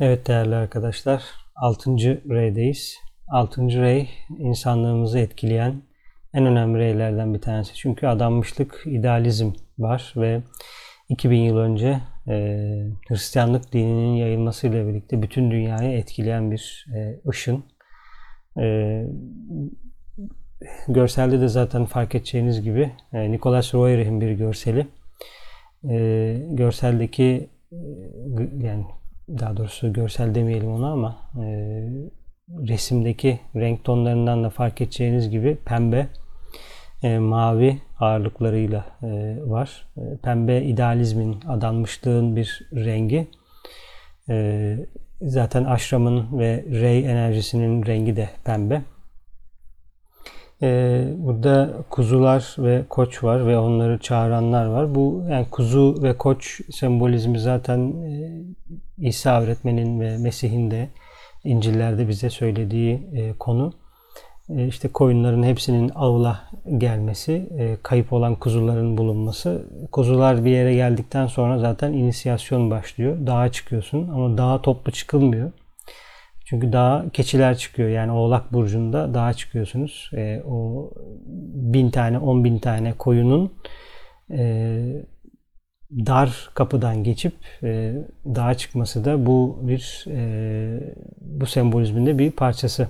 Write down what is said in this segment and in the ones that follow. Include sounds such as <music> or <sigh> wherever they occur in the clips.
Evet değerli arkadaşlar, 6. reydeyiz. 6. rey insanlığımızı etkileyen en önemli reylerden bir tanesi. Çünkü adanmışlık, idealizm var ve 2000 yıl önce e, Hristiyanlık dininin yayılmasıyla birlikte bütün dünyayı etkileyen bir e, ışın. E, görselde de zaten fark edeceğiniz gibi e, Nicholas Royer'in bir görseli. E, görseldeki e, yani daha doğrusu görsel demeyelim ona ama e, resimdeki renk tonlarından da fark edeceğiniz gibi pembe, e, mavi ağırlıklarıyla e, var. E, pembe idealizmin, adanmışlığın bir rengi. E, zaten aşramın ve rey enerjisinin rengi de pembe. Ee, burada kuzular ve koç var ve onları çağıranlar var. Bu yani kuzu ve koç sembolizmi zaten e, İsa öğretmenin ve Mesih'in de İncil'lerde bize söylediği e, konu. E, işte koyunların hepsinin avla gelmesi, e, kayıp olan kuzuların bulunması. Kuzular bir yere geldikten sonra zaten inisiyasyon başlıyor. Dağa çıkıyorsun ama dağa toplu çıkılmıyor. Çünkü dağa keçiler çıkıyor. Yani Oğlak Burcu'nda dağa çıkıyorsunuz. E, o bin tane, on bin tane koyunun e, dar kapıdan geçip e, dağa çıkması da bu bir e, bu sembolizmin de bir parçası.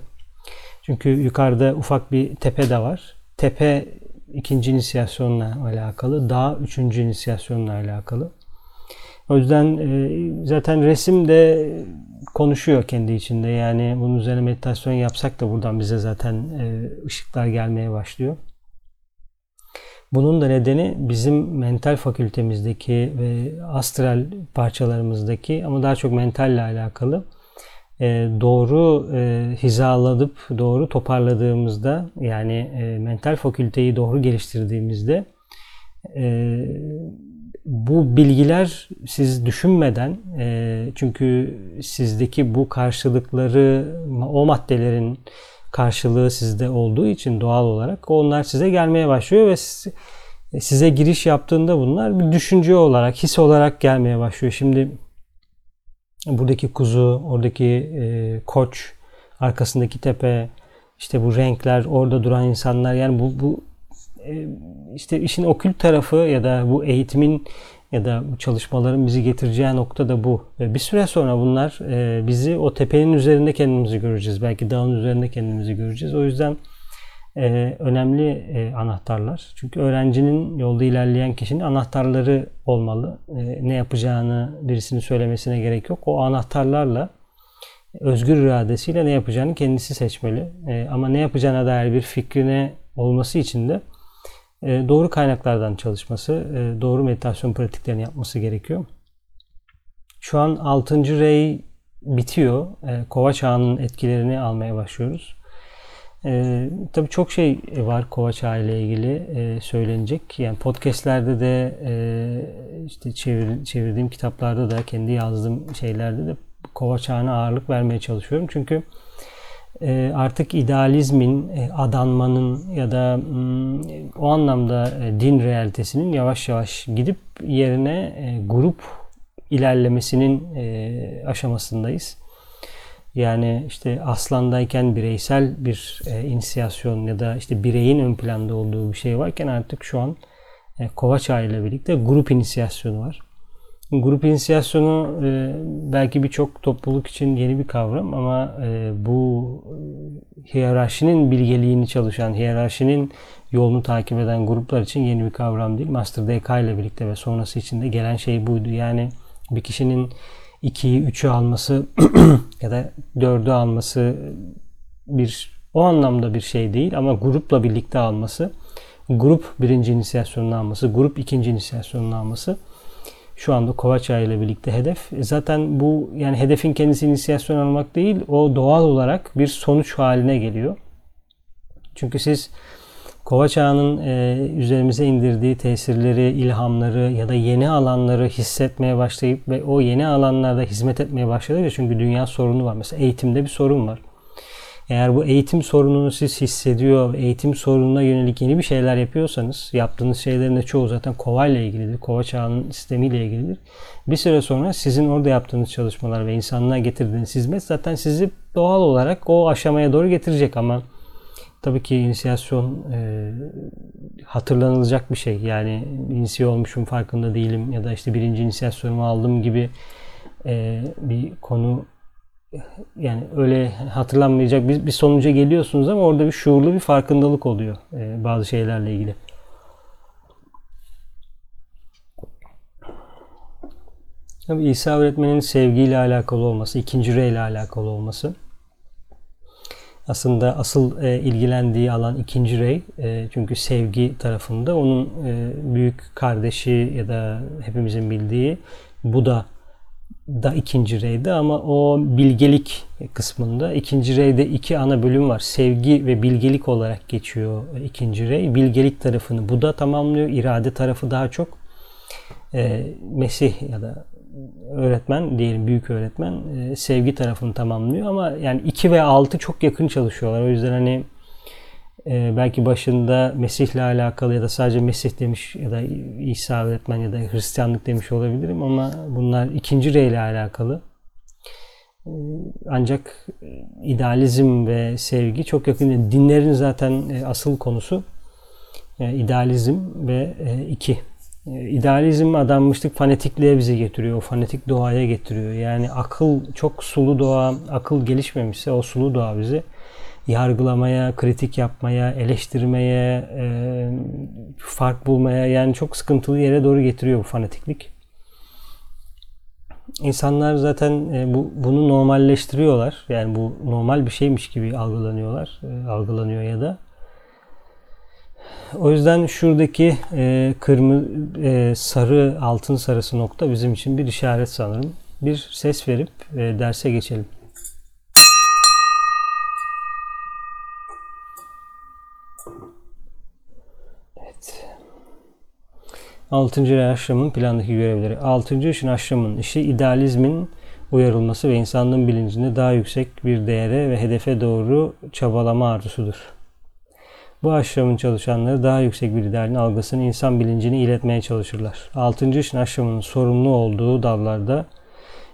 Çünkü yukarıda ufak bir tepe de var. Tepe ikinci inisiyasyonla alakalı, dağ üçüncü inisiyasyonla alakalı. O yüzden e, zaten resim de konuşuyor kendi içinde. Yani bunun üzerine meditasyon yapsak da buradan bize zaten e, ışıklar gelmeye başlıyor. Bunun da nedeni bizim mental fakültemizdeki ve astral parçalarımızdaki ama daha çok mentalle alakalı e, doğru hizaladıp doğru toparladığımızda yani mental fakülteyi doğru geliştirdiğimizde bu bilgiler siz düşünmeden e, çünkü sizdeki bu karşılıkları o maddelerin karşılığı sizde olduğu için doğal olarak onlar size gelmeye başlıyor ve size giriş yaptığında bunlar bir düşünce olarak, his olarak gelmeye başlıyor. Şimdi buradaki kuzu, oradaki e, koç, arkasındaki tepe, işte bu renkler, orada duran insanlar yani bu, bu işte işin okült tarafı ya da bu eğitimin ya da bu çalışmaların bizi getireceği nokta da bu. Bir süre sonra bunlar e, bizi o tepenin üzerinde kendimizi göreceğiz. Belki dağın üzerinde kendimizi göreceğiz. O yüzden e, önemli anahtarlar. Çünkü öğrencinin yolda ilerleyen kişinin anahtarları olmalı. Ne yapacağını birisinin söylemesine gerek yok. O anahtarlarla özgür iradesiyle ne yapacağını kendisi seçmeli. Ama ne yapacağına dair bir fikrine olması için de e, doğru kaynaklardan çalışması, e, doğru meditasyon pratiklerini yapması gerekiyor. Şu an 6. rey bitiyor. E, kova çağının etkilerini almaya başlıyoruz. Ee, tabii çok şey var Kova Çağı ile ilgili e, söylenecek. Yani podcastlerde de e, işte çevir, çevirdiğim kitaplarda da kendi yazdığım şeylerde de Kova Çağı'na ağırlık vermeye çalışıyorum. Çünkü e, artık idealizmin, e, adanmanın ya da mm, o anlamda e, din realitesinin yavaş yavaş gidip yerine grup ilerlemesinin aşamasındayız. Yani işte aslandayken bireysel bir inisiyasyon ya da işte bireyin ön planda olduğu bir şey varken artık şu an Kovaça ile birlikte grup inisiyasyonu var. Grup inisiyasyonu e, belki birçok topluluk için yeni bir kavram ama e, bu e, hiyerarşinin bilgeliğini çalışan, hiyerarşinin yolunu takip eden gruplar için yeni bir kavram değil. Master DK ile birlikte ve sonrası için de gelen şey buydu. Yani bir kişinin 2'yi 3'ü alması <clears throat> ya da 4'ü alması bir o anlamda bir şey değil ama grupla birlikte alması, grup birinci inisiyasyonunu alması, grup ikinci inisiyasyonunu alması şu anda Kovaça ile birlikte hedef. E, zaten bu yani hedefin kendisi inisiyasyon almak değil, o doğal olarak bir sonuç haline geliyor. Çünkü siz Kovaçağ'ın e, üzerimize indirdiği tesirleri, ilhamları ya da yeni alanları hissetmeye başlayıp ve o yeni alanlarda hizmet etmeye başladıkça çünkü dünya sorunu var. Mesela eğitimde bir sorun var. Eğer bu eğitim sorununu siz hissediyor, eğitim sorununa yönelik yeni bir şeyler yapıyorsanız, yaptığınız şeylerin de çoğu zaten kova ile ilgilidir. Kova çağının sistemiyle ilgilidir. Bir süre sonra sizin orada yaptığınız çalışmalar ve insanlığa getirdiğiniz hizmet zaten sizi doğal olarak o aşamaya doğru getirecek ama tabii ki inisiyasyon e, hatırlanılacak bir şey. Yani inisiye olmuşum farkında değilim ya da işte birinci inisiyasyonumu aldım gibi e, bir konu yani öyle hatırlanmayacak bir, bir sonuca geliyorsunuz ama orada bir şuurlu bir farkındalık oluyor e, bazı şeylerle ilgili. Tabii İsa öğretmenin sevgiyle alakalı olması, ikinci re ile alakalı olması. Aslında asıl e, ilgilendiği alan ikinci rey. E, çünkü sevgi tarafında onun e, büyük kardeşi ya da hepimizin bildiği Buda da ikinci reyde ama o bilgelik kısmında ikinci reyde iki ana bölüm var. Sevgi ve bilgelik olarak geçiyor ikinci rey. Bilgelik tarafını Buda tamamlıyor. irade tarafı daha çok e, Mesih ya da öğretmen diyelim büyük öğretmen e, sevgi tarafını tamamlıyor ama yani 2 ve 6 çok yakın çalışıyorlar. O yüzden hani e, belki başında Mesih'le alakalı ya da sadece Mesih demiş ya da İsa öğretmen ya da Hristiyanlık demiş olabilirim ama bunlar ikinci rey ile alakalı. E, ancak idealizm ve sevgi çok yakın. Dinlerin zaten e, asıl konusu e, idealizm ve e, iki. E, idealizm adanmışlık fanatikliğe bizi getiriyor. O fanatik doğaya getiriyor. Yani akıl çok sulu doğa, akıl gelişmemişse o sulu doğa bizi yargılamaya, kritik yapmaya, eleştirmeye, e, fark bulmaya yani çok sıkıntılı yere doğru getiriyor bu fanatiklik. İnsanlar zaten e, bu bunu normalleştiriyorlar. Yani bu normal bir şeymiş gibi algılanıyorlar, e, algılanıyor ya da. O yüzden şuradaki e, kırmızı, e, sarı, altın sarısı nokta bizim için bir işaret sanırım. Bir ses verip e, derse geçelim. 6. aşramın plandaki görevleri. 6. işin aşramın işi idealizmin uyarılması ve insanlığın bilincinde daha yüksek bir değere ve hedefe doğru çabalama arzusudur. Bu aşramın çalışanları daha yüksek bir idealin algısını insan bilincini iletmeye çalışırlar. 6. işin aşramının sorumlu olduğu dallarda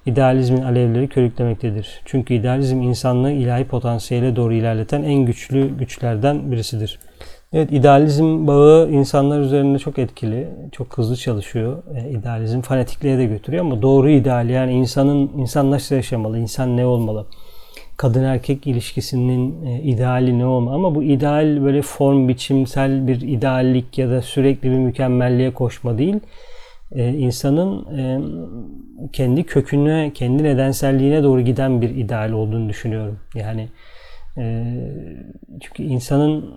idealizmin alevleri körüklemektedir. Çünkü idealizm insanlığı ilahi potansiyele doğru ilerleten en güçlü güçlerden birisidir. Evet, idealizm bağı insanlar üzerinde çok etkili, çok hızlı çalışıyor. E, idealizm fanatikliğe de götürüyor ama doğru ideal yani insanın insan nasıl yaşamalı, insan ne olmalı? kadın erkek ilişkisinin e, ideali ne olma ama bu ideal böyle form biçimsel bir ideallik ya da sürekli bir mükemmelliğe koşma değil. E, insanın e, kendi köküne, kendi nedenselliğine doğru giden bir ideal olduğunu düşünüyorum. Yani çünkü insanın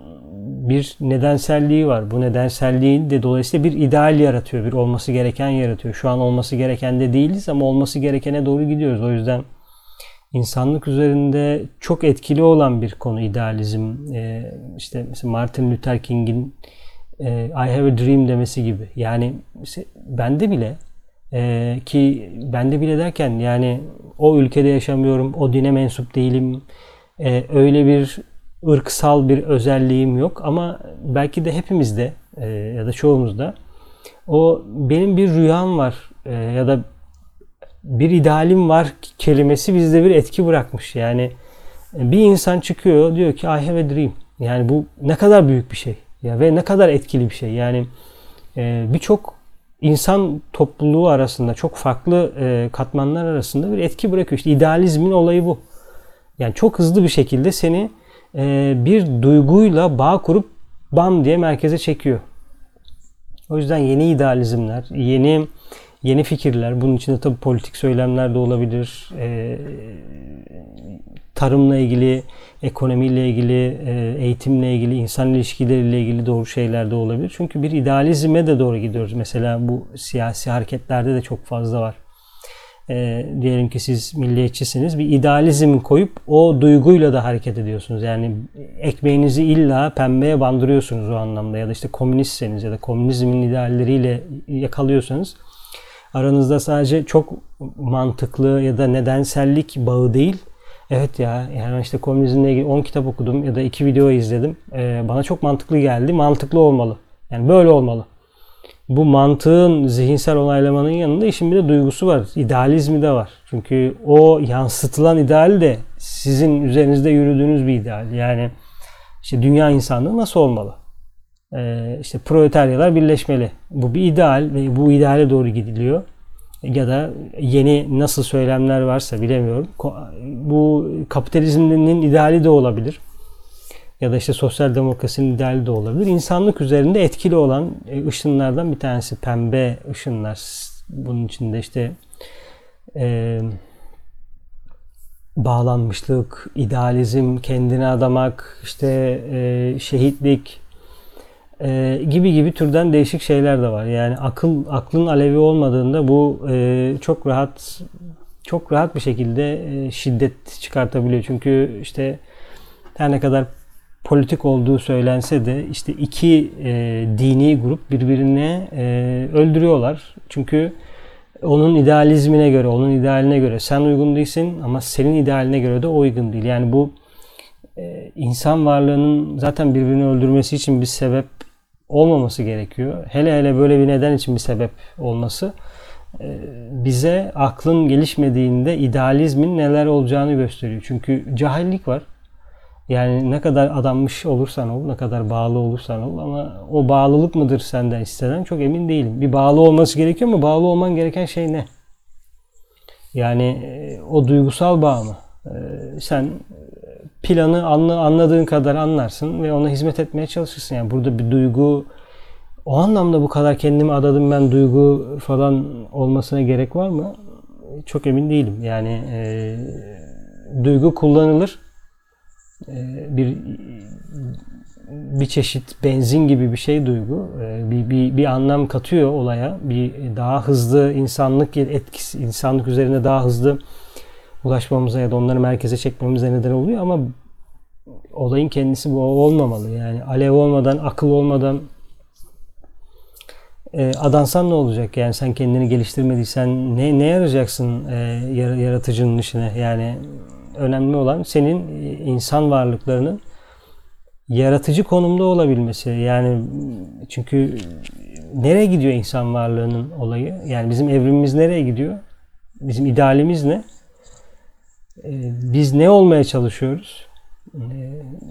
bir nedenselliği var. Bu nedenselliği de dolayısıyla bir ideal yaratıyor, bir olması gereken yaratıyor. Şu an olması gereken de değiliz ama olması gerekene doğru gidiyoruz. O yüzden insanlık üzerinde çok etkili olan bir konu idealizm. Ee, işte mesela Martin Luther King'in e, I have a dream demesi gibi. Yani bende bile e, ki bende bile derken yani o ülkede yaşamıyorum, o dine mensup değilim, e, öyle bir ırksal bir özelliğim yok ama belki de hepimizde e, ya da çoğumuzda o benim bir rüyam var e, ya da bir idealim var kelimesi bizde bir etki bırakmış. Yani bir insan çıkıyor diyor ki I have a dream. Yani bu ne kadar büyük bir şey. Ya ve ne kadar etkili bir şey. Yani e, birçok insan topluluğu arasında çok farklı e, katmanlar arasında bir etki bırakıyor. İşte idealizmin olayı bu. Yani çok hızlı bir şekilde seni e, bir duyguyla bağ kurup bam diye merkeze çekiyor. O yüzden yeni idealizmler, yeni yeni fikirler, bunun içinde tabii politik söylemler de olabilir, e, tarımla ilgili, ekonomiyle ilgili, e, eğitimle ilgili, insan ilişkileriyle ilgili doğru şeyler de olabilir. Çünkü bir idealizme de doğru gidiyoruz. Mesela bu siyasi hareketlerde de çok fazla var. E, diyelim ki siz milliyetçisiniz. Bir idealizm koyup o duyguyla da hareket ediyorsunuz. Yani ekmeğinizi illa pembeye bandırıyorsunuz o anlamda. Ya da işte komünistseniz ya da komünizmin idealleriyle yakalıyorsanız aranızda sadece çok mantıklı ya da nedensellik bağı değil, Evet ya yani işte komünizmle ilgili 10 kitap okudum ya da 2 video izledim. Ee, bana çok mantıklı geldi. Mantıklı olmalı. Yani böyle olmalı. Bu mantığın zihinsel onaylamanın yanında işin bir de duygusu var. İdealizmi de var. Çünkü o yansıtılan ideal de sizin üzerinizde yürüdüğünüz bir ideal. Yani işte dünya insanlığı nasıl olmalı? Ee, işte proletaryalar birleşmeli. Bu bir ideal ve bu ideale doğru gidiliyor ya da yeni nasıl söylemler varsa bilemiyorum. Bu kapitalizmin ideali de olabilir. Ya da işte sosyal demokrasinin ideali de olabilir. İnsanlık üzerinde etkili olan e, ışınlardan bir tanesi pembe ışınlar. Bunun içinde işte e, bağlanmışlık, idealizm, kendini adamak, işte e, şehitlik, e, gibi gibi türden değişik şeyler de var. Yani akıl aklın alevi olmadığında bu e, çok rahat çok rahat bir şekilde e, şiddet çıkartabiliyor. Çünkü işte her ne kadar politik olduğu söylense de işte iki e, dini grup birbirine e, öldürüyorlar. Çünkü onun idealizmine göre, onun idealine göre sen uygun değilsin ama senin idealine göre de o uygun değil. Yani bu e, insan varlığının zaten birbirini öldürmesi için bir sebep olmaması gerekiyor. Hele hele böyle bir neden için bir sebep olması e, bize aklın gelişmediğinde idealizmin neler olacağını gösteriyor. Çünkü cahillik var. Yani ne kadar adanmış olursan ol, ne kadar bağlı olursan ol ama o bağlılık mıdır senden istenen çok emin değilim. Bir bağlı olması gerekiyor mu? Bağlı olman gereken şey ne? Yani e, o duygusal bağ mı? E, sen planı anladığın kadar anlarsın ve ona hizmet etmeye çalışırsın. Yani burada bir duygu o anlamda bu kadar kendimi adadım ben duygu falan olmasına gerek var mı? Çok emin değilim. Yani e, duygu kullanılır. E, bir bir çeşit benzin gibi bir şey duygu. E, bir, bir, bir anlam katıyor olaya. Bir daha hızlı insanlık etkisi, insanlık üzerine daha hızlı ulaşmamıza ya da onları merkeze çekmemize neden oluyor ama olayın kendisi bu olmamalı. Yani alev olmadan, akıl olmadan e, adansan ne olacak? Yani sen kendini geliştirmediysen ne, ne yarayacaksın e, yaratıcının işine? Yani önemli olan senin e, insan varlıklarının yaratıcı konumda olabilmesi. Yani çünkü nereye gidiyor insan varlığının olayı? Yani bizim evrimimiz nereye gidiyor? Bizim idealimiz ne? E, biz ne olmaya çalışıyoruz?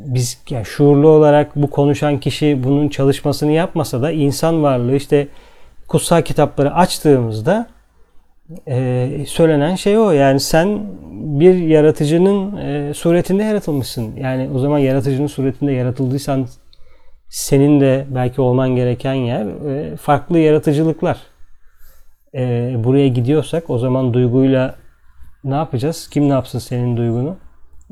Biz yani şuurlu olarak bu konuşan kişi bunun çalışmasını yapmasa da insan varlığı işte kutsal kitapları açtığımızda e, söylenen şey o. Yani sen bir yaratıcının e, suretinde yaratılmışsın. Yani o zaman yaratıcının suretinde yaratıldıysan senin de belki olman gereken yer e, farklı yaratıcılıklar. E, buraya gidiyorsak o zaman duyguyla ne yapacağız? Kim ne yapsın senin duygunu?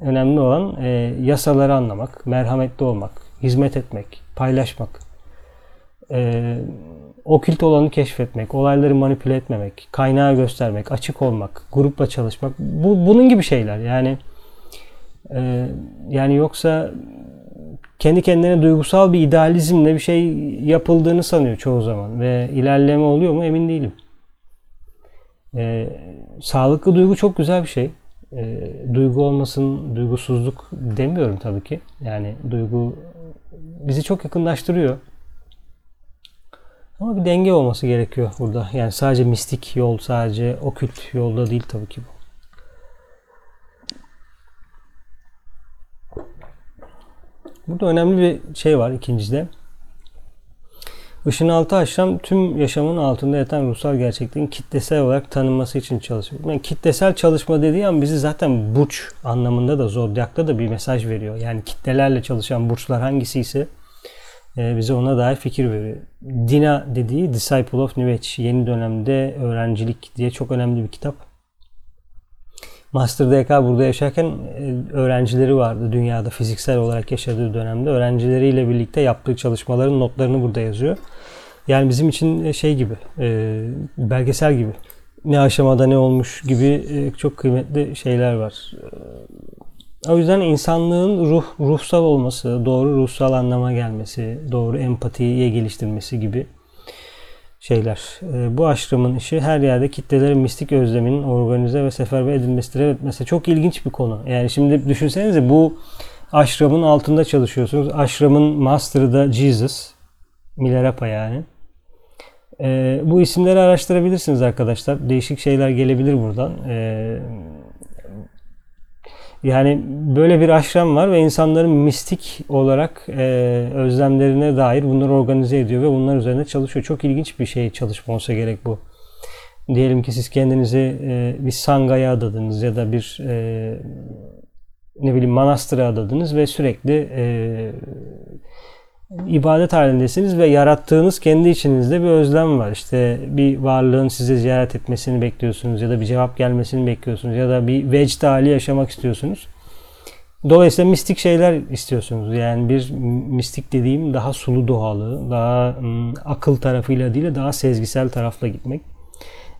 Önemli olan e, yasaları anlamak, merhametli olmak, hizmet etmek, paylaşmak, e, okült olanı keşfetmek, olayları manipüle etmemek, kaynağı göstermek, açık olmak, grupla çalışmak. Bu bunun gibi şeyler. Yani e, yani yoksa kendi kendine duygusal bir idealizmle bir şey yapıldığını sanıyor çoğu zaman ve ilerleme oluyor mu emin değilim. E, sağlıklı duygu çok güzel bir şey e, duygu olmasın, duygusuzluk demiyorum tabii ki. Yani duygu bizi çok yakınlaştırıyor. Ama bir denge olması gerekiyor burada. Yani sadece mistik yol, sadece okült yolda değil tabii ki bu. Burada önemli bir şey var ikincide. Işın altı aşram tüm yaşamın altında yatan ruhsal gerçekliğin kitlesel olarak tanınması için çalışıyor. Yani kitlesel çalışma dediği an bizi zaten burç anlamında da zodyakta da bir mesaj veriyor. Yani kitlelerle çalışan burçlar hangisi ise bize ona dair fikir veriyor. Dina dediği Disciple of New Age yeni dönemde öğrencilik diye çok önemli bir kitap. Master DK burada yaşarken e, öğrencileri vardı dünyada fiziksel olarak yaşadığı dönemde. Öğrencileriyle birlikte yaptığı çalışmaların notlarını burada yazıyor. Yani bizim için e, şey gibi, e, belgesel gibi. Ne aşamada ne olmuş gibi çok kıymetli şeyler var. O yüzden insanlığın ruh ruhsal olması, doğru ruhsal anlama gelmesi, doğru empatiye geliştirmesi gibi şeyler. E, bu aşramın işi her yerde kitlelerin mistik özleminin organize ve seferber edilmesidir. Evet mesela çok ilginç bir konu. Yani şimdi düşünsenize bu aşramın altında çalışıyorsunuz. Aşramın master'ı da Jesus. Milarepa yani. E, bu isimleri araştırabilirsiniz arkadaşlar. Değişik şeyler gelebilir buradan. E, yani böyle bir aşram var ve insanların mistik olarak e, özlemlerine dair bunları organize ediyor ve bunlar üzerine çalışıyor. Çok ilginç bir şey çalışma olsa gerek bu. Diyelim ki siz kendinizi e, bir sangaya adadınız ya da bir e, ne bileyim manastıra adadınız ve sürekli e, ibadet halindesiniz ve yarattığınız kendi içinizde bir özlem var. İşte bir varlığın sizi ziyaret etmesini bekliyorsunuz ya da bir cevap gelmesini bekliyorsunuz ya da bir vecd hali yaşamak istiyorsunuz. Dolayısıyla mistik şeyler istiyorsunuz. Yani bir mistik dediğim daha sulu doğalı, daha ım, akıl tarafıyla değil daha sezgisel tarafla gitmek.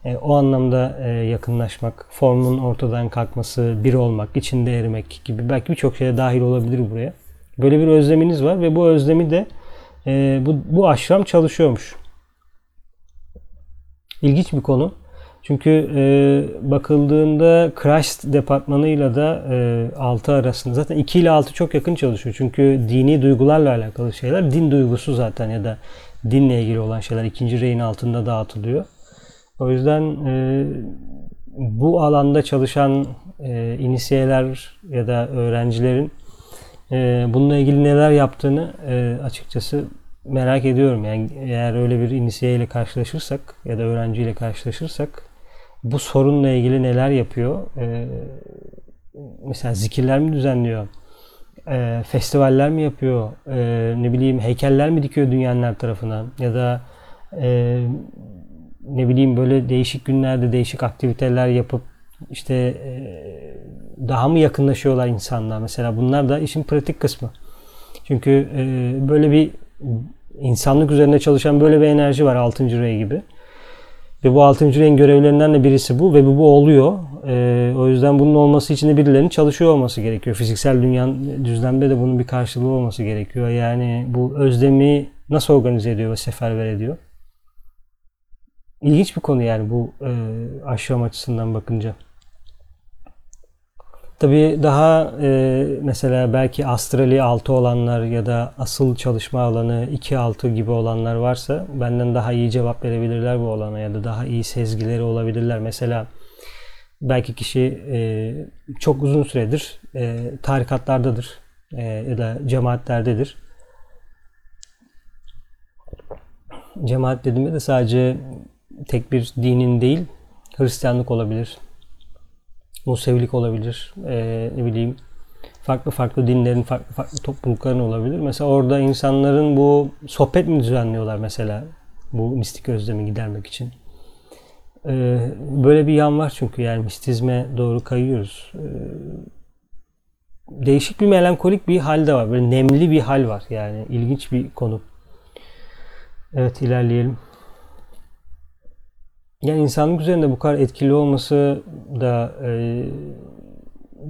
E, o anlamda e, yakınlaşmak, formun ortadan kalkması, bir olmak, içinde erimek gibi belki birçok şeye dahil olabilir buraya. Böyle bir özleminiz var ve bu özlemi de e, bu, bu aşram çalışıyormuş. İlginç bir konu. Çünkü e, bakıldığında Christ departmanıyla da e, 6 arasında zaten 2 ile 6 çok yakın çalışıyor. Çünkü dini duygularla alakalı şeyler din duygusu zaten ya da dinle ilgili olan şeyler ikinci reyin altında dağıtılıyor. O yüzden e, bu alanda çalışan e, inisiyeler ya da öğrencilerin e, bununla ilgili neler yaptığını e, açıkçası merak ediyorum. Yani eğer öyle bir inisiye ile karşılaşırsak ya da öğrenciyle karşılaşırsak bu sorunla ilgili neler yapıyor? E, mesela zikirler mi düzenliyor? E, festivaller mi yapıyor? Ne bileyim heykeller mi dikiyor dünyanın her tarafına? Ya da e, ne bileyim böyle değişik günlerde değişik aktiviteler yapıp işte e, daha mı yakınlaşıyorlar insanlar mesela bunlar da işin pratik kısmı. Çünkü e, böyle bir insanlık üzerine çalışan böyle bir enerji var 6. rey gibi. Ve bu 6. reyin görevlerinden de birisi bu ve bu, bu oluyor. E, o yüzden bunun olması için de birilerinin çalışıyor olması gerekiyor. Fiziksel dünyanın düzlemde de bunun bir karşılığı olması gerekiyor. Yani bu özlemi nasıl organize ediyor ve seferber ediyor? İlginç bir konu yani bu e, aşram açısından bakınca. Tabii daha e, mesela belki astrali 6 olanlar ya da asıl çalışma alanı 2-6 gibi olanlar varsa benden daha iyi cevap verebilirler bu olana ya da daha iyi sezgileri olabilirler. Mesela belki kişi e, çok uzun süredir e, tarikatlardadır e, ya da cemaatlerdedir. Cemaat dediğimde de sadece tek bir dinin değil Hristiyanlık olabilir, Musevilik olabilir, e, ne bileyim farklı farklı dinlerin, farklı farklı toplulukların olabilir. Mesela orada insanların bu sohbet mi düzenliyorlar mesela bu mistik özlemi gidermek için. E, böyle bir yan var çünkü yani mistizme doğru kayıyoruz. E, değişik bir melankolik bir hal de var. Böyle nemli bir hal var yani ilginç bir konu. Evet ilerleyelim. Yani insanlık üzerinde bu kadar etkili olması da e,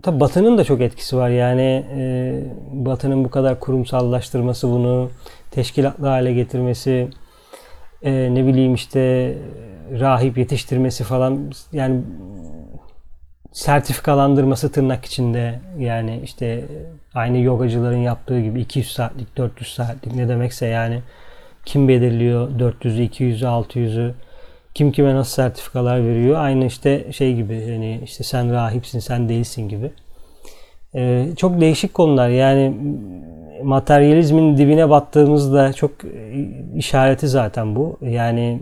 tabi Batı'nın da çok etkisi var. Yani e, Batı'nın bu kadar kurumsallaştırması bunu, teşkilatlı hale getirmesi, e, ne bileyim işte rahip yetiştirmesi falan yani sertifikalandırması tırnak içinde yani işte aynı yogacıların yaptığı gibi 200 saatlik 400 saatlik ne demekse yani kim belirliyor 400'ü 200'ü 600'ü kim kime nasıl sertifikalar veriyor. Aynı işte şey gibi hani işte sen rahipsin sen değilsin gibi. Ee, çok değişik konular yani materyalizmin dibine battığımızda çok işareti zaten bu. Yani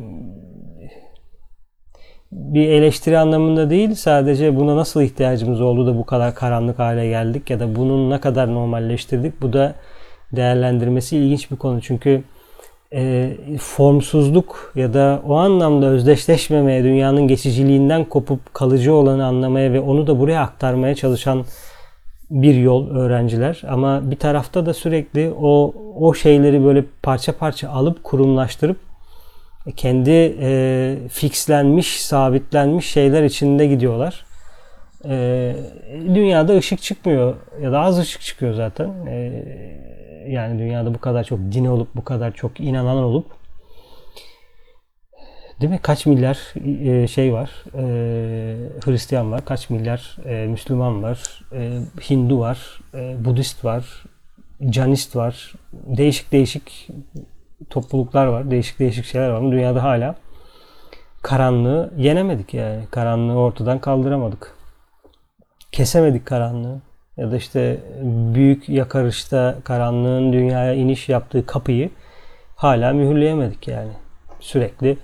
bir eleştiri anlamında değil sadece buna nasıl ihtiyacımız oldu da bu kadar karanlık hale geldik ya da bunun ne kadar normalleştirdik bu da değerlendirmesi ilginç bir konu çünkü e, formsuzluk ya da o anlamda özdeşleşmemeye, dünyanın geçiciliğinden kopup kalıcı olanı anlamaya ve onu da buraya aktarmaya çalışan bir yol öğrenciler. Ama bir tarafta da sürekli o o şeyleri böyle parça parça alıp kurumlaştırıp kendi e, fixlenmiş, sabitlenmiş şeyler içinde gidiyorlar. E, dünyada ışık çıkmıyor ya da az ışık çıkıyor zaten. E, yani dünyada bu kadar çok din olup bu kadar çok inanan olup Değil mi? Kaç milyar e, şey var, e, Hristiyan var, kaç milyar e, Müslüman var, Hindu var, Budist var, Canist var. Değişik değişik topluluklar var, değişik değişik şeyler var ama dünyada hala karanlığı yenemedik yani. Karanlığı ortadan kaldıramadık. Kesemedik karanlığı. Ya da işte büyük yakarışta karanlığın dünyaya iniş yaptığı kapıyı hala mühürleyemedik yani. Sürekli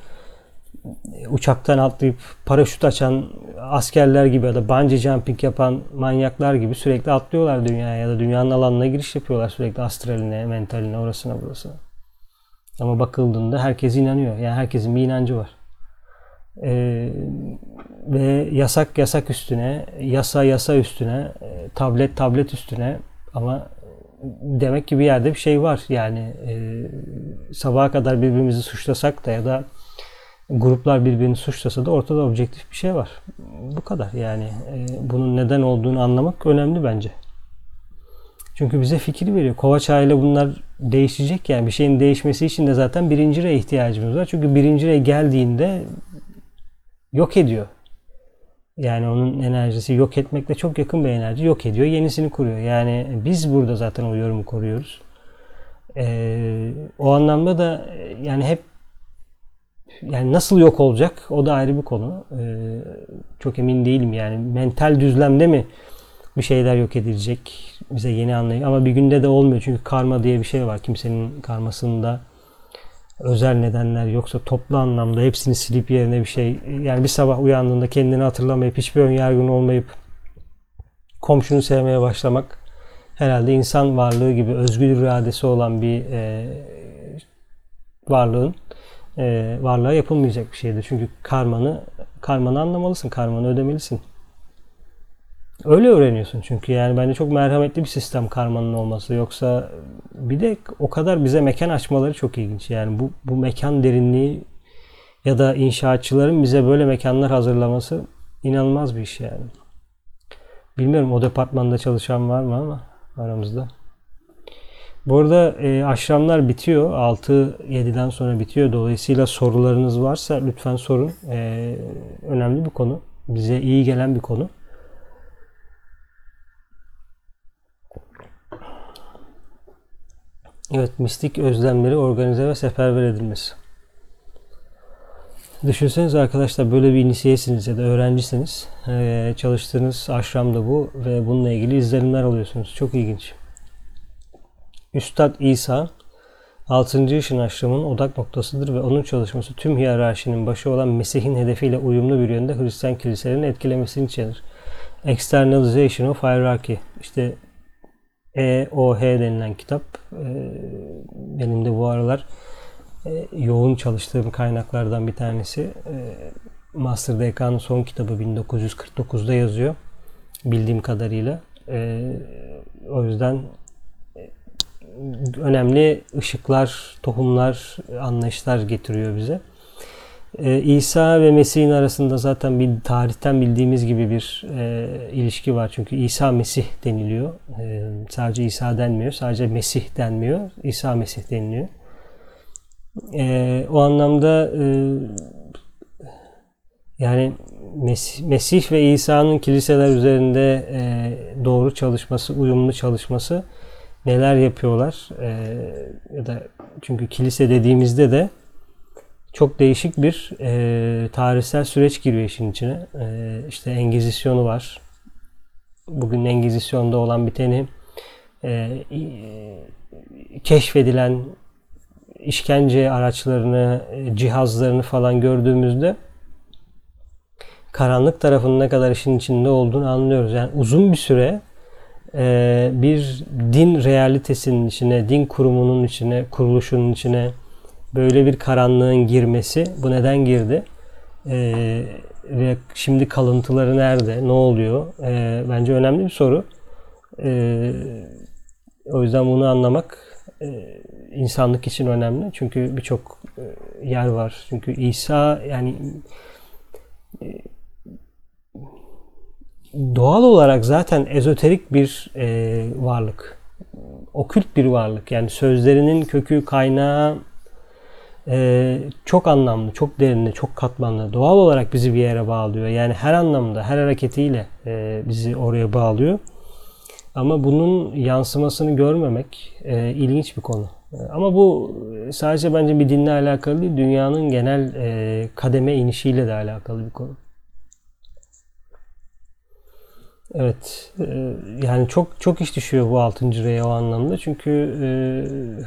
uçaktan atlayıp paraşüt açan askerler gibi ya da bungee jumping yapan manyaklar gibi sürekli atlıyorlar dünyaya ya da dünyanın alanına giriş yapıyorlar sürekli astraline, mentaline, orasına burasına. Ama bakıldığında herkes inanıyor. Yani herkesin bir inancı var. Ee, ve yasak yasak üstüne, yasa yasa üstüne, e, tablet tablet üstüne ama demek ki bir yerde bir şey var. Yani e, sabaha kadar birbirimizi suçlasak da ya da gruplar birbirini suçlasa da ortada objektif bir şey var. Bu kadar yani. E, bunun neden olduğunu anlamak önemli bence. Çünkü bize fikir veriyor. Kovaç ile bunlar değişecek yani bir şeyin değişmesi için de zaten birinci rey ihtiyacımız var. Çünkü birinci rey geldiğinde yok ediyor. Yani onun enerjisi yok etmekle çok yakın bir enerji yok ediyor. Yenisini kuruyor. Yani biz burada zaten o yorumu koruyoruz. Ee, o anlamda da yani hep yani nasıl yok olacak o da ayrı bir konu. Ee, çok emin değilim yani mental düzlemde mi bir şeyler yok edilecek bize yeni anlayış ama bir günde de olmuyor çünkü karma diye bir şey var kimsenin karmasında özel nedenler yoksa toplu anlamda hepsini silip yerine bir şey yani bir sabah uyandığında kendini hatırlamayıp hiçbir ön yargın olmayıp komşunu sevmeye başlamak herhalde insan varlığı gibi özgür iradesi olan bir e, varlığın e, varlığa yapılmayacak bir şeydir. Çünkü karmanı karmanı anlamalısın, karmanı ödemelisin. Öyle öğreniyorsun çünkü yani bence çok merhametli bir sistem karmanın olması. Yoksa bir de o kadar bize mekan açmaları çok ilginç. Yani bu, bu mekan derinliği ya da inşaatçıların bize böyle mekanlar hazırlaması inanılmaz bir iş yani. Bilmiyorum o departmanda çalışan var mı ama aramızda. Bu arada e, aşramlar bitiyor. 6-7'den sonra bitiyor. Dolayısıyla sorularınız varsa lütfen sorun. E, önemli bir konu. Bize iyi gelen bir konu. Evet, mistik özlemleri organize ve seferber edilmesi. Düşünseniz arkadaşlar böyle bir inisiyesiniz ya da öğrencisiniz. Ee, çalıştığınız aşram da bu ve bununla ilgili izlenimler alıyorsunuz. Çok ilginç. Üstad İsa 6. ışın aşramının odak noktasıdır ve onun çalışması tüm hiyerarşinin başı olan Mesih'in hedefiyle uyumlu bir yönde Hristiyan kiliselerin etkilemesini içerir. Externalization of Hierarchy. İşte EOH denilen kitap e, benim de bu aralar e, yoğun çalıştığım kaynaklardan bir tanesi. E, Master Dekan'ın son kitabı 1949'da yazıyor. Bildiğim kadarıyla. O yüzden önemli ışıklar, tohumlar, anlayışlar getiriyor bize. Ee, İsa ve Mesih'in arasında zaten bir tarihten bildiğimiz gibi bir e, ilişki var. Çünkü İsa Mesih deniliyor. E, sadece İsa denmiyor. Sadece Mesih denmiyor. İsa Mesih deniliyor. E, o anlamda e, yani Mesih, Mesih ve İsa'nın kiliseler üzerinde e, doğru çalışması, uyumlu çalışması neler yapıyorlar? E, ya da çünkü kilise dediğimizde de çok değişik bir e, tarihsel süreç giriyor işin içine. E, işte Engizisyonu var. Bugün Engizisyon'da olan biteni e, e, keşfedilen işkence araçlarını, e, cihazlarını falan gördüğümüzde karanlık tarafının ne kadar işin içinde olduğunu anlıyoruz. Yani uzun bir süre e, bir din realitesinin içine, din kurumunun içine, kuruluşunun içine, böyle bir karanlığın girmesi. Bu neden girdi? Ee, ve şimdi kalıntıları nerede? Ne oluyor? Ee, bence önemli bir soru. Ee, o yüzden bunu anlamak e, insanlık için önemli. Çünkü birçok e, yer var. Çünkü İsa yani e, doğal olarak zaten ezoterik bir e, varlık. Okült bir varlık. Yani sözlerinin kökü, kaynağı, e, çok anlamlı, çok derinli, çok katmanlı. Doğal olarak bizi bir yere bağlıyor. Yani her anlamda, her hareketiyle e, bizi oraya bağlıyor. Ama bunun yansımasını görmemek e, ilginç bir konu. E, ama bu sadece bence bir dinle alakalı değil, dünyanın genel e, kademe inişiyle de alakalı bir konu. Evet, e, yani çok çok iş düşüyor bu 6. reye o anlamda. Çünkü e,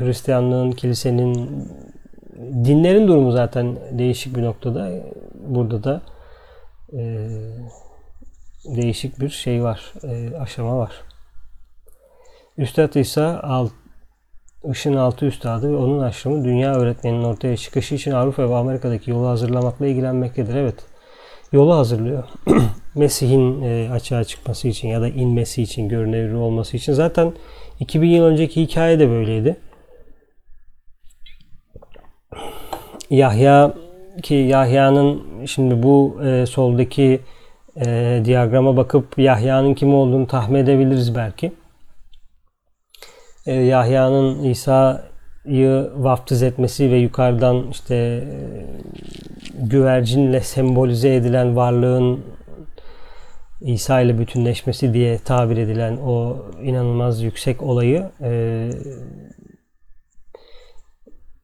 Hristiyanlığın, kilisenin, dinlerin durumu zaten değişik bir noktada. Burada da e, değişik bir şey var, e, aşama var. Üstad İsa alt, Işın altı üstadı ve onun aşramı dünya öğretmeninin ortaya çıkışı için Avrupa ve Amerika'daki yolu hazırlamakla ilgilenmektedir. Evet, yolu hazırlıyor. <clears throat> Mesih'in e, açığa çıkması için ya da inmesi için, görünevli olması için. Zaten 2000 yıl önceki hikaye de böyleydi. Yahya ki Yahya'nın şimdi bu e, soldaki e, diyagrama bakıp Yahya'nın kim olduğunu tahmin edebiliriz belki. E, Yahya'nın İsa'yı vaftiz etmesi ve yukarıdan işte e, güvercinle sembolize edilen varlığın İsa ile bütünleşmesi diye tabir edilen o inanılmaz yüksek olayı e,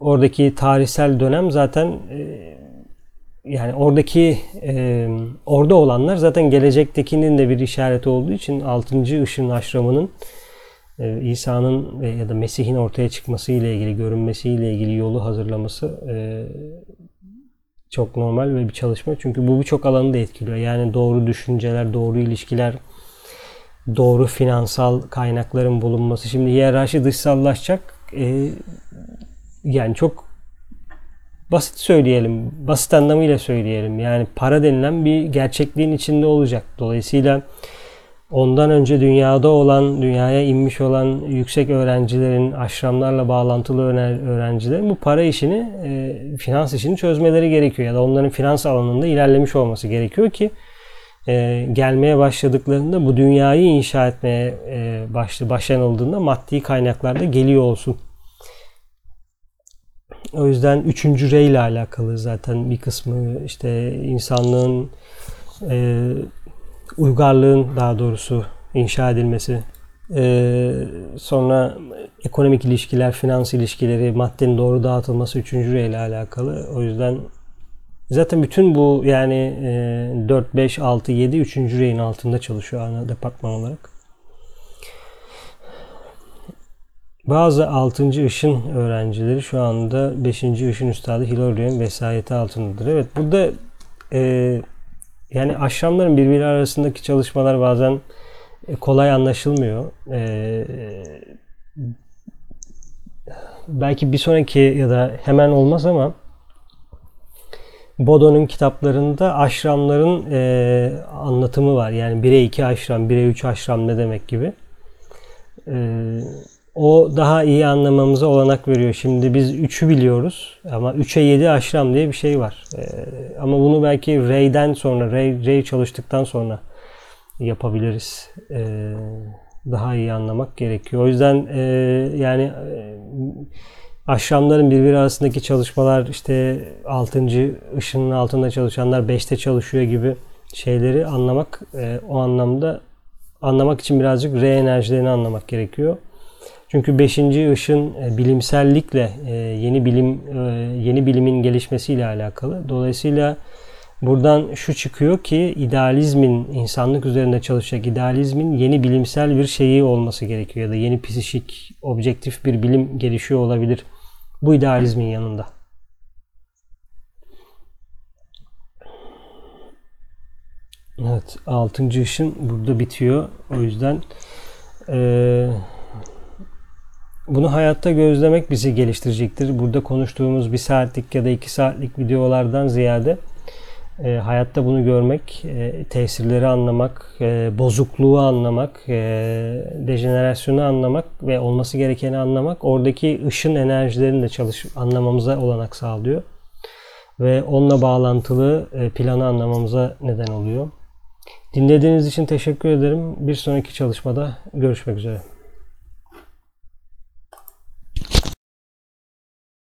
oradaki tarihsel dönem zaten e, yani oradaki e, orada olanlar zaten gelecektekinin de bir işareti olduğu için 6. ışın aşramının e, İsa'nın ya da Mesih'in ortaya çıkması ile ilgili, görünmesi ile ilgili yolu hazırlaması e, çok normal ve bir çalışma. Çünkü bu birçok alanı da etkiliyor. Yani doğru düşünceler, doğru ilişkiler, doğru finansal kaynakların bulunması. Şimdi hiyerarşi dışsallaşacak. E, yani çok basit söyleyelim, basit anlamıyla söyleyelim. Yani para denilen bir gerçekliğin içinde olacak. Dolayısıyla ondan önce dünyada olan, dünyaya inmiş olan yüksek öğrencilerin, aşramlarla bağlantılı öğrencilerin bu para işini, e, finans işini çözmeleri gerekiyor. Ya da onların finans alanında ilerlemiş olması gerekiyor ki e, gelmeye başladıklarında bu dünyayı inşa etmeye e, başlanıldığında maddi kaynaklar da geliyor olsun. O yüzden üçüncü rey ile alakalı zaten bir kısmı işte insanlığın e, uygarlığın daha doğrusu inşa edilmesi e, sonra ekonomik ilişkiler, finans ilişkileri, maddenin doğru dağıtılması üçüncü ile alakalı. O yüzden zaten bütün bu yani e, 4, 5, 6, 7 üçüncü reyin altında çalışıyor ana departman olarak. Bazı 6. ışın öğrencileri şu anda 5. ışın üstadı Hilarion vesayeti altındadır. Evet burada e, yani aşramların birbiri arasındaki çalışmalar bazen e, kolay anlaşılmıyor. E, belki bir sonraki ya da hemen olmaz ama Bodo'nun kitaplarında aşramların e, anlatımı var. Yani 1'e 2 aşram, 1'e 3 aşram ne demek gibi. E, o daha iyi anlamamıza olanak veriyor. Şimdi biz 3'ü biliyoruz ama 3'e 7 aşram diye bir şey var. Ee, ama bunu belki Ray'den sonra, Ray, Ray çalıştıktan sonra yapabiliriz. Ee, daha iyi anlamak gerekiyor. O yüzden e, yani e, aşramların birbiri arasındaki çalışmalar işte 6. ışının altında çalışanlar 5'te çalışıyor gibi şeyleri anlamak e, o anlamda anlamak için birazcık re enerjilerini anlamak gerekiyor. Çünkü beşinci ışın e, bilimsellikle e, yeni bilim e, yeni bilimin gelişmesiyle alakalı. Dolayısıyla buradan şu çıkıyor ki idealizmin insanlık üzerinde çalışacak idealizmin yeni bilimsel bir şeyi olması gerekiyor ya da yeni psişik objektif bir bilim gelişiyor olabilir bu idealizmin yanında. Evet, altıncı ışın burada bitiyor. O yüzden eee bunu hayatta gözlemek bizi geliştirecektir. Burada konuştuğumuz bir saatlik ya da iki saatlik videolardan ziyade e, hayatta bunu görmek, e, tesirleri anlamak, e, bozukluğu anlamak, e, dejenerasyonu anlamak ve olması gerekeni anlamak, oradaki ışın enerjilerini de çalış anlamamıza olanak sağlıyor. Ve onunla bağlantılı e, planı anlamamıza neden oluyor. Dinlediğiniz için teşekkür ederim. Bir sonraki çalışmada görüşmek üzere.